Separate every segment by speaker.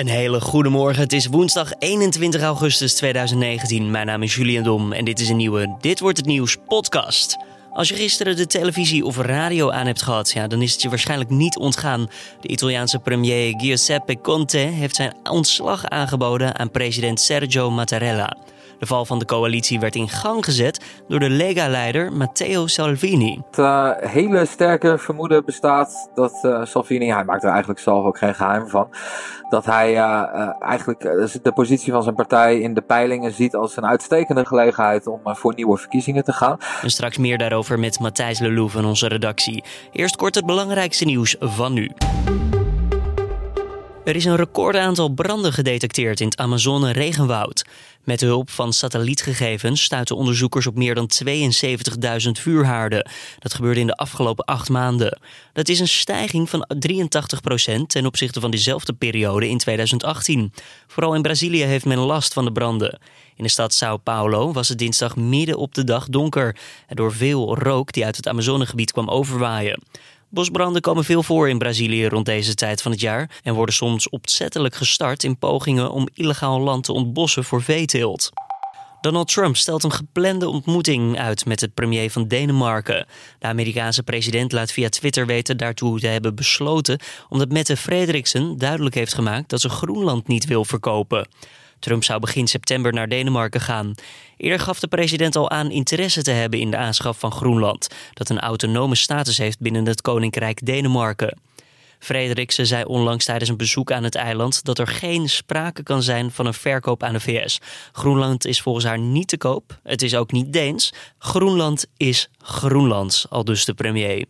Speaker 1: Een hele goede morgen. Het is woensdag 21 augustus 2019. Mijn naam is Julian Dom en dit is een nieuwe Dit wordt het nieuws podcast. Als je gisteren de televisie of radio aan hebt gehad, ja, dan is het je waarschijnlijk niet ontgaan. De Italiaanse premier Giuseppe Conte heeft zijn ontslag aangeboden aan president Sergio Mattarella. De val van de coalitie werd in gang gezet door de Lega-leider Matteo Salvini.
Speaker 2: Het uh, hele sterke vermoeden bestaat dat uh, Salvini, hij maakt er eigenlijk zelf ook geen geheim van, dat hij uh, eigenlijk de positie van zijn partij in de peilingen ziet als een uitstekende gelegenheid om voor nieuwe verkiezingen te gaan.
Speaker 1: En straks meer daarover met Matthijs Lelou van onze redactie. Eerst kort het belangrijkste nieuws van nu. Er is een recordaantal branden gedetecteerd in het Amazone-regenwoud. Met hulp van satellietgegevens stuiten onderzoekers op meer dan 72.000 vuurhaarden. Dat gebeurde in de afgelopen acht maanden. Dat is een stijging van 83% ten opzichte van dezelfde periode in 2018. Vooral in Brazilië heeft men last van de branden. In de stad Sao Paulo was het dinsdag midden op de dag donker. Door veel rook die uit het Amazonegebied kwam overwaaien. Bosbranden komen veel voor in Brazilië rond deze tijd van het jaar en worden soms opzettelijk gestart in pogingen om illegaal land te ontbossen voor veeteelt. Donald Trump stelt een geplande ontmoeting uit met het premier van Denemarken. De Amerikaanse president laat via Twitter weten daartoe te hebben besloten, omdat Mette Frederiksen duidelijk heeft gemaakt dat ze Groenland niet wil verkopen. Trump zou begin september naar Denemarken gaan. Eerder gaf de president al aan interesse te hebben in de aanschaf van Groenland, dat een autonome status heeft binnen het Koninkrijk Denemarken. Frederiksen zei onlangs tijdens een bezoek aan het eiland dat er geen sprake kan zijn van een verkoop aan de VS. Groenland is volgens haar niet te koop. Het is ook niet Deens. Groenland is Groenlands, al dus de premier.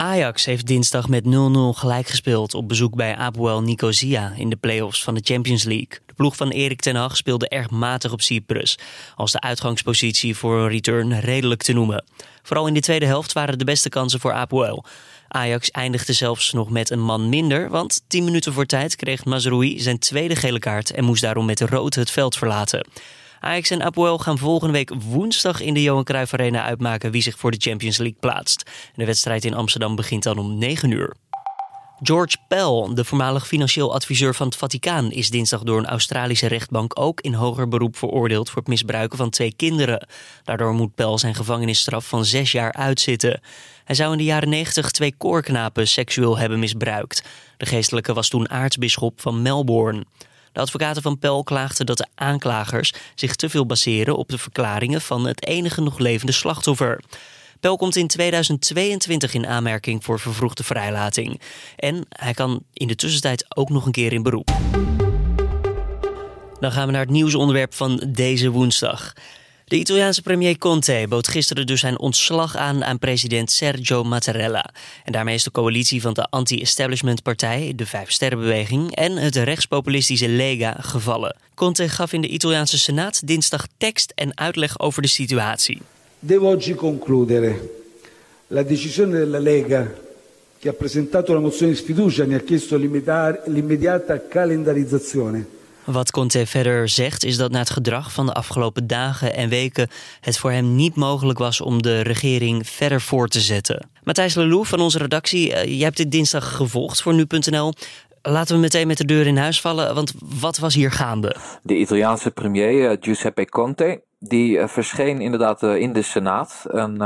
Speaker 1: Ajax heeft dinsdag met 0-0 gelijk gespeeld op bezoek bij Apoel Nicosia in de play-offs van de Champions League. De ploeg van Erik ten Hag speelde erg matig op Cyprus, als de uitgangspositie voor een return redelijk te noemen. Vooral in de tweede helft waren de beste kansen voor Apoel. Ajax eindigde zelfs nog met een man minder, want 10 minuten voor tijd kreeg Mazroui zijn tweede gele kaart en moest daarom met rood het veld verlaten. Ajax en Apoel gaan volgende week woensdag in de Johan Cruijff Arena uitmaken wie zich voor de Champions League plaatst. de wedstrijd in Amsterdam begint dan om 9 uur. George Pell, de voormalig financieel adviseur van het Vaticaan, is dinsdag door een Australische rechtbank ook in hoger beroep veroordeeld voor het misbruiken van twee kinderen. Daardoor moet Pell zijn gevangenisstraf van zes jaar uitzitten. Hij zou in de jaren 90 twee koorknapen seksueel hebben misbruikt. De geestelijke was toen aartsbisschop van Melbourne. De advocaten van Pel klaagden dat de aanklagers zich te veel baseren op de verklaringen van het enige nog levende slachtoffer. Pel komt in 2022 in aanmerking voor vervroegde vrijlating. En hij kan in de tussentijd ook nog een keer in beroep. Dan gaan we naar het nieuwsonderwerp van deze woensdag. De Italiaanse premier Conte bood gisteren dus zijn ontslag aan aan president Sergio Mattarella. En daarmee is de coalitie van de anti-establishment partij, de Vijf Sterrenbeweging en het rechtspopulistische Lega gevallen. Conte gaf in de Italiaanse Senaat dinsdag tekst en uitleg over de situatie.
Speaker 3: Devo oggi concludere. La decisione della Lega che ha presentato la mozione di sfiducia ne ha chiesto l'immediata calendarizzazione.
Speaker 1: Wat Conte verder zegt is dat na het gedrag van de afgelopen dagen en weken het voor hem niet mogelijk was om de regering verder voor te zetten. Matthijs Lelou van onze redactie, eh, je hebt dit dinsdag gevolgd voor nu.nl. Laten we meteen met de deur in huis vallen, want wat was hier gaande?
Speaker 2: De Italiaanse premier eh, Giuseppe Conte, die eh, verscheen inderdaad in de Senaat. En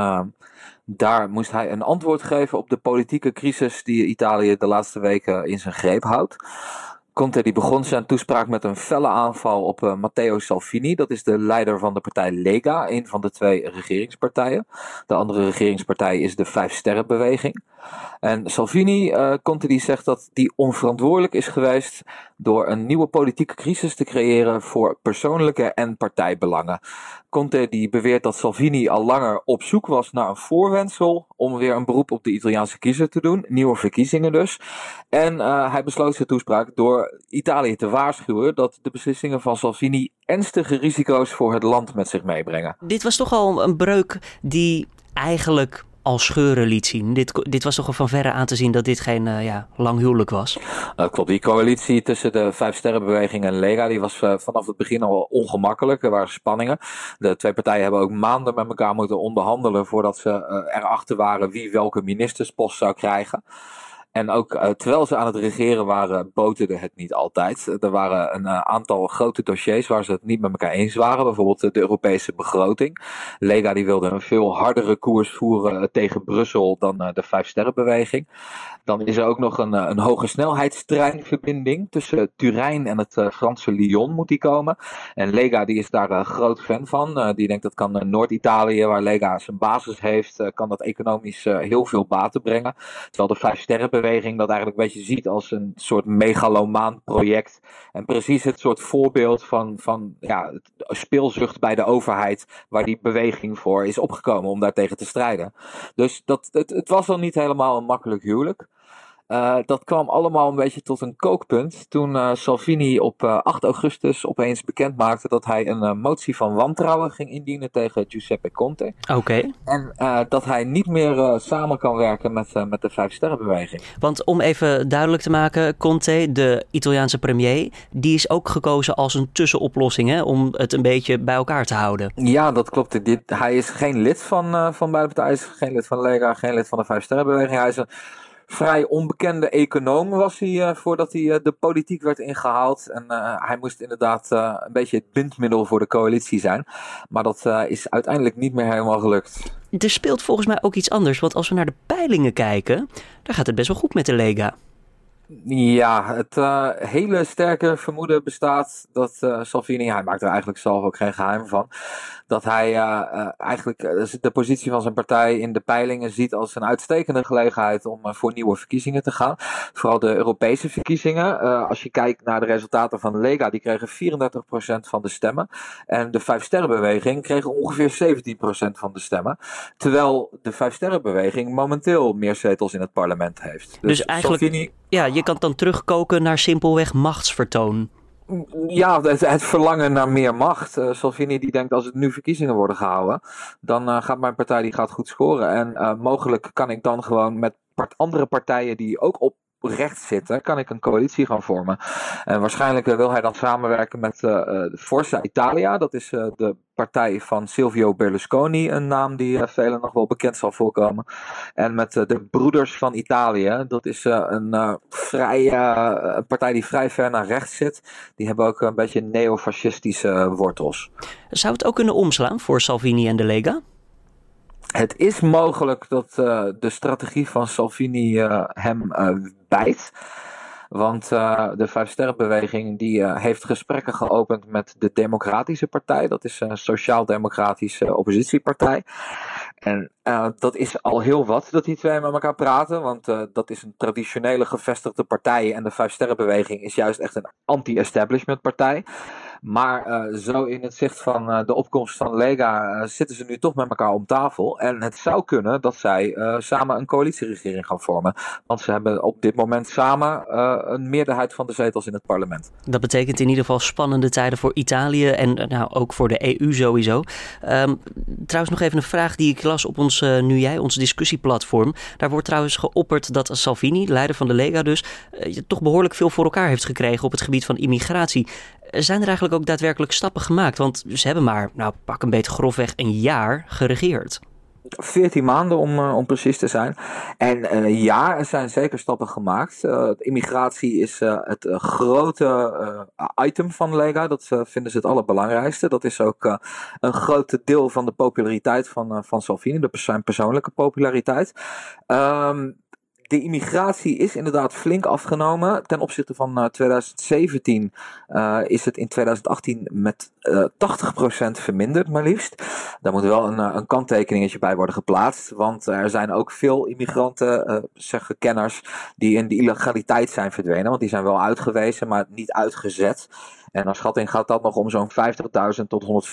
Speaker 2: daar moest hij een antwoord geven op de politieke crisis die Italië de laatste weken in zijn greep houdt. Conte die begon zijn toespraak met een felle aanval op uh, Matteo Salvini. Dat is de leider van de partij Lega, een van de twee regeringspartijen. De andere regeringspartij is de Vijf Sterrenbeweging. En Salvini, uh, Conte die zegt dat die onverantwoordelijk is geweest door een nieuwe politieke crisis te creëren voor persoonlijke en partijbelangen. Conte die beweert dat Salvini al langer op zoek was naar een voorwendsel om weer een beroep op de Italiaanse kiezer te doen, nieuwe verkiezingen dus. En uh, hij besloot zijn toespraak door Italië te waarschuwen dat de beslissingen van Salvini ernstige risico's voor het land met zich meebrengen.
Speaker 1: Dit was toch al een breuk die eigenlijk al scheuren liet zien. Dit, dit was toch al van verre aan te zien dat dit geen uh, ja, lang huwelijk was?
Speaker 2: Uh, klopt, die coalitie tussen de Vijf Sterrenbeweging en Lega die was uh, vanaf het begin al ongemakkelijk. Er waren spanningen. De twee partijen hebben ook maanden met elkaar moeten onderhandelen voordat ze erachter waren wie welke ministerspost zou krijgen. En ook uh, terwijl ze aan het regeren waren, boterde het niet altijd. Er waren een uh, aantal grote dossiers waar ze het niet met elkaar eens waren. Bijvoorbeeld de Europese begroting. Lega die wilde een veel hardere koers voeren tegen Brussel dan de Vijfsterrenbeweging. Dan is er ook nog een, een hoge snelheidstreinverbinding tussen Turijn en het Franse Lyon moet die komen. En Lega die is daar een groot fan van. die denkt dat kan Noord-Italië, waar Lega zijn basis heeft, kan dat economisch heel veel baten brengen. Terwijl de Vijfsterrenbeweging beweging dat eigenlijk een beetje ziet als een soort megalomaan project. En precies het soort voorbeeld van, van ja, speelzucht bij de overheid, waar die beweging voor is opgekomen om daartegen te strijden. Dus dat, het, het was al niet helemaal een makkelijk huwelijk. Uh, dat kwam allemaal een beetje tot een kookpunt toen uh, Salvini op uh, 8 augustus opeens bekend maakte dat hij een motie van wantrouwen ging indienen tegen Giuseppe Conte.
Speaker 1: Oké.
Speaker 2: En dat hij niet meer samen kan werken met, met de Vijfsterrenbeweging.
Speaker 1: Want om even duidelijk te maken, Conte, de Italiaanse premier, die is ook gekozen als een tussenoplossing hè, om het een beetje bij elkaar te houden.
Speaker 2: Ja, dat klopt. Dit, hij is geen lid van, van beide partijen, hij is geen lid van Lega, geen lid van de Vijfsterrenbeweging. Hij is een vrij onbekende econoom was hij uh, voordat hij uh, de politiek werd ingehaald. En uh, hij moest inderdaad een beetje het bindmiddel voor de coalitie zijn. Maar dat is uiteindelijk niet meer helemaal gelukt.
Speaker 1: Er speelt volgens mij ook iets anders. Want als we naar de peilingen kijken, daar gaat het best wel goed met de Lega.
Speaker 2: Ja, het uh, hele sterke vermoeden bestaat dat uh, Salvini, hij maakt er eigenlijk zelf ook geen geheim van, dat hij uh, eigenlijk de positie van zijn partij in de peilingen ziet als een uitstekende gelegenheid om voor nieuwe verkiezingen te gaan. Vooral de Europese verkiezingen. als je kijkt naar de resultaten van Lega, die kregen 34% van de stemmen. En de Vijfsterrenbeweging kreeg ongeveer 17% van de stemmen. Terwijl de Vijfsterrenbeweging momenteel meer zetels in het parlement heeft.
Speaker 1: Dus, dus eigenlijk... Salvini ja, je kan dan terugkoken naar simpelweg machtsvertoon.
Speaker 2: Ja, het, verlangen naar meer macht. Uh, Salvini die denkt als het nu verkiezingen worden gehouden, dan uh, gaat mijn partij die gaat goed scoren. En uh, mogelijk kan ik dan gewoon met part andere partijen die ook op rechts zitten, kan ik een coalitie gaan vormen. En waarschijnlijk wil hij dan samenwerken met uh, Forza Italia. Dat is de partij van Silvio Berlusconi, een naam die uh, velen nog wel bekend zal voorkomen. En met de Broeders van Italië. Dat is een vrij, partij die vrij ver naar rechts zit. Die hebben ook een beetje neofascistische wortels.
Speaker 1: Zou het ook kunnen omslaan voor Salvini en de Lega?
Speaker 2: Het is mogelijk dat uh, de strategie van Salvini uh, hem uh, bijt. Want de Vijfsterrenbeweging die heeft gesprekken geopend met de Democratische Partij. Dat is een sociaal-democratische oppositiepartij. En dat is al heel wat dat die twee met elkaar praten. Want dat is een traditionele gevestigde partij. En de Vijfsterrenbeweging is juist echt een anti-establishment partij. Maar uh, zo in het zicht van uh, de opkomst van Lega uh, zitten ze nu toch met elkaar om tafel. En het zou kunnen dat zij samen een coalitieregering gaan vormen. Want ze hebben op dit moment samen een meerderheid van de zetels in het parlement.
Speaker 1: Dat betekent in ieder geval spannende tijden voor Italië en nou, ook voor de EU sowieso. Um, trouwens nog even een vraag die ik las op ons Nu Jij, ons discussieplatform. Daar wordt trouwens geopperd dat Salvini, leider van de Lega dus, toch behoorlijk veel voor elkaar heeft gekregen op het gebied van immigratie zijn er eigenlijk ook daadwerkelijk stappen gemaakt? Want ze hebben maar, nou pak een beetje grofweg, een jaar geregeerd.
Speaker 2: 14 maanden om, uh, om precies te zijn. En ja, er zijn zeker stappen gemaakt. Uh, immigratie is het grote item van Lega. Dat vinden ze het allerbelangrijkste. Dat is ook een groot deel van de populariteit van, van Salvini, de zijn persoonlijke populariteit. Um, de immigratie is inderdaad flink afgenomen. Ten opzichte van 2017 uh, uh, is het in 2018 met uh, 80% verminderd, maar liefst. Daar moet wel een, een kanttekeningetje bij worden geplaatst. Want er zijn ook veel immigranten, zeggen kenners, die in de illegaliteit zijn verdwenen. Want die zijn wel uitgewezen, maar niet uitgezet. En naar schatting gaat dat nog om zo'n 50.000 tot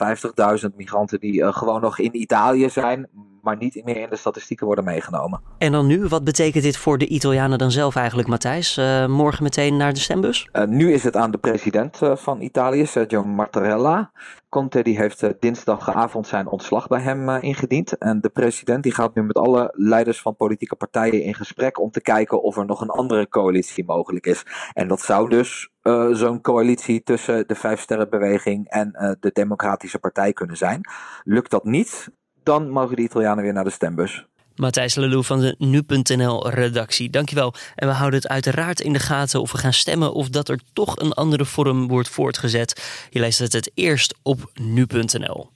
Speaker 2: 150.000 migranten die gewoon nog in Italië zijn, maar niet meer in de statistieken worden meegenomen.
Speaker 1: En dan nu, wat betekent dit voor de Italianen dan zelf eigenlijk, Matthijs? Uh, morgen meteen naar de stembus?
Speaker 2: Uh, nu is het aan de president van Italië, Sergio Mattarella. Conte die heeft dinsdagavond zijn ontslag bij hem ingediend. En de president die gaat nu met alle leiders van politieke partijen in gesprek om te kijken of er nog een andere coalitie mogelijk is. En dat zou dus uh, zo'n coalitie tussen de Vijfsterrenbeweging en uh, de Democratische Partij kunnen zijn. Lukt dat niet, dan mogen de Italianen weer naar de stembus.
Speaker 1: Matthijs Lelou van de Nu.nl-redactie, dankjewel. En we houden het uiteraard in de gaten of we gaan stemmen of dat er toch een andere vorm wordt voortgezet. Je leest het het eerst op Nu.nl.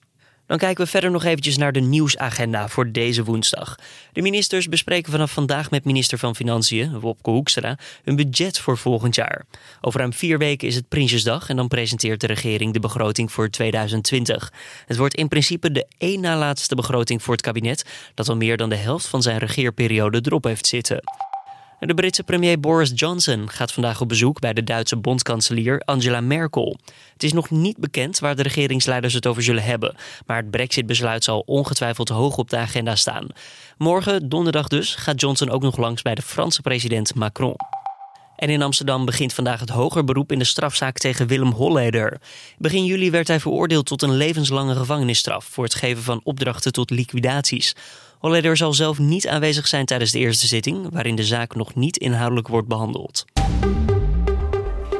Speaker 1: Dan kijken we verder nog eventjes naar de nieuwsagenda voor deze woensdag. De ministers bespreken vanaf vandaag met minister van Financiën, Wopke Hoekstra, hun budget voor volgend jaar. Over ruim vier weken is het Prinsjesdag en dan presenteert de regering de begroting voor 2020. Het wordt in principe de één na laatste begroting voor het kabinet, dat al meer dan de helft van zijn regeerperiode erop heeft zitten. De Britse premier Boris Johnson gaat vandaag op bezoek bij de Duitse bondskanselier Angela Merkel. Het is nog niet bekend waar de regeringsleiders het over zullen hebben, maar het Brexit-besluit zal ongetwijfeld hoog op de agenda staan. Morgen, donderdag dus, gaat Johnson ook nog langs bij de Franse president Macron. En in Amsterdam begint vandaag het hoger beroep in de strafzaak tegen Willem Holleder. Begin juli werd hij veroordeeld tot een levenslange gevangenisstraf voor het geven van opdrachten tot liquidaties. Holleder zal zelf niet aanwezig zijn tijdens de eerste zitting, waarin de zaak nog niet inhoudelijk wordt behandeld.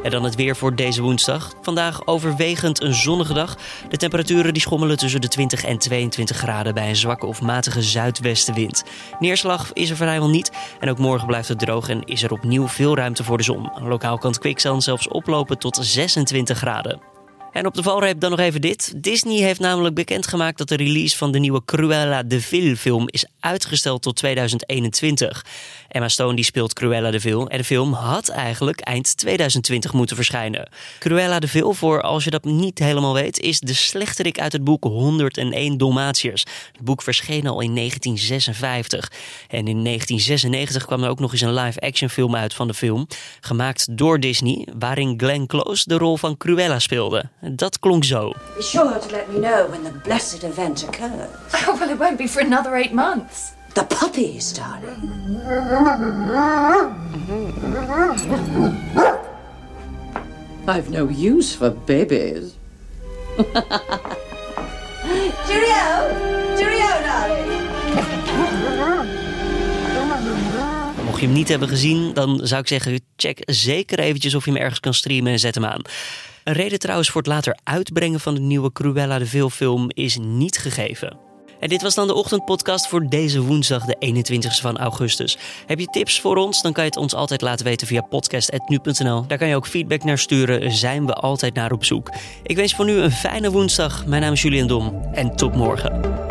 Speaker 1: En dan het weer voor deze woensdag. Vandaag overwegend een zonnige dag. De temperaturen die schommelen tussen de 20 en 22 graden bij een zwakke of matige zuidwestenwind. Neerslag is er vrijwel niet. En ook morgen blijft het droog en is er opnieuw veel ruimte voor de zon. Lokaal kan het kwikzand zelfs oplopen tot 26 graden. En op de valreep dan nog even dit. Disney heeft namelijk bekendgemaakt dat de release van de nieuwe Cruella de Vil film is uitgesteld tot 2021. Emma Stone die speelt Cruella de Vil en de film had eigenlijk eind 2020 moeten verschijnen. Cruella de Vil, voor als je dat niet helemaal weet, is de slechterik uit het boek 101 Dalmatiërs. Het boek verscheen al in 1956. En in 1996 kwam er ook nog eens een live-action film uit van de film, gemaakt door Disney, waarin Glenn Close de rol van Cruella speelde. Dat klonk zo.
Speaker 4: Be sure to let me know when the blessed event occurs.
Speaker 5: Oh, well, it won't be for another eight months.
Speaker 4: The puppies, darling. I've no use for babies. Cheerio! Cheerio, darling!
Speaker 1: Mocht je hem niet hebben gezien, dan zou ik zeggen: check zeker eventjes of je hem ergens kan streamen en zet hem aan. Een reden trouwens voor het later uitbrengen van de nieuwe Cruella de Vil film is niet gegeven. En dit was dan de ochtendpodcast voor deze woensdag, de 21ste van augustus. Heb je tips voor ons? Dan kan je het ons altijd laten weten via podcast.nu.nl. Daar kan je ook feedback naar sturen. Zijn we altijd naar op zoek. Ik wens voor nu een fijne woensdag. Mijn naam is Julian Dom en tot morgen.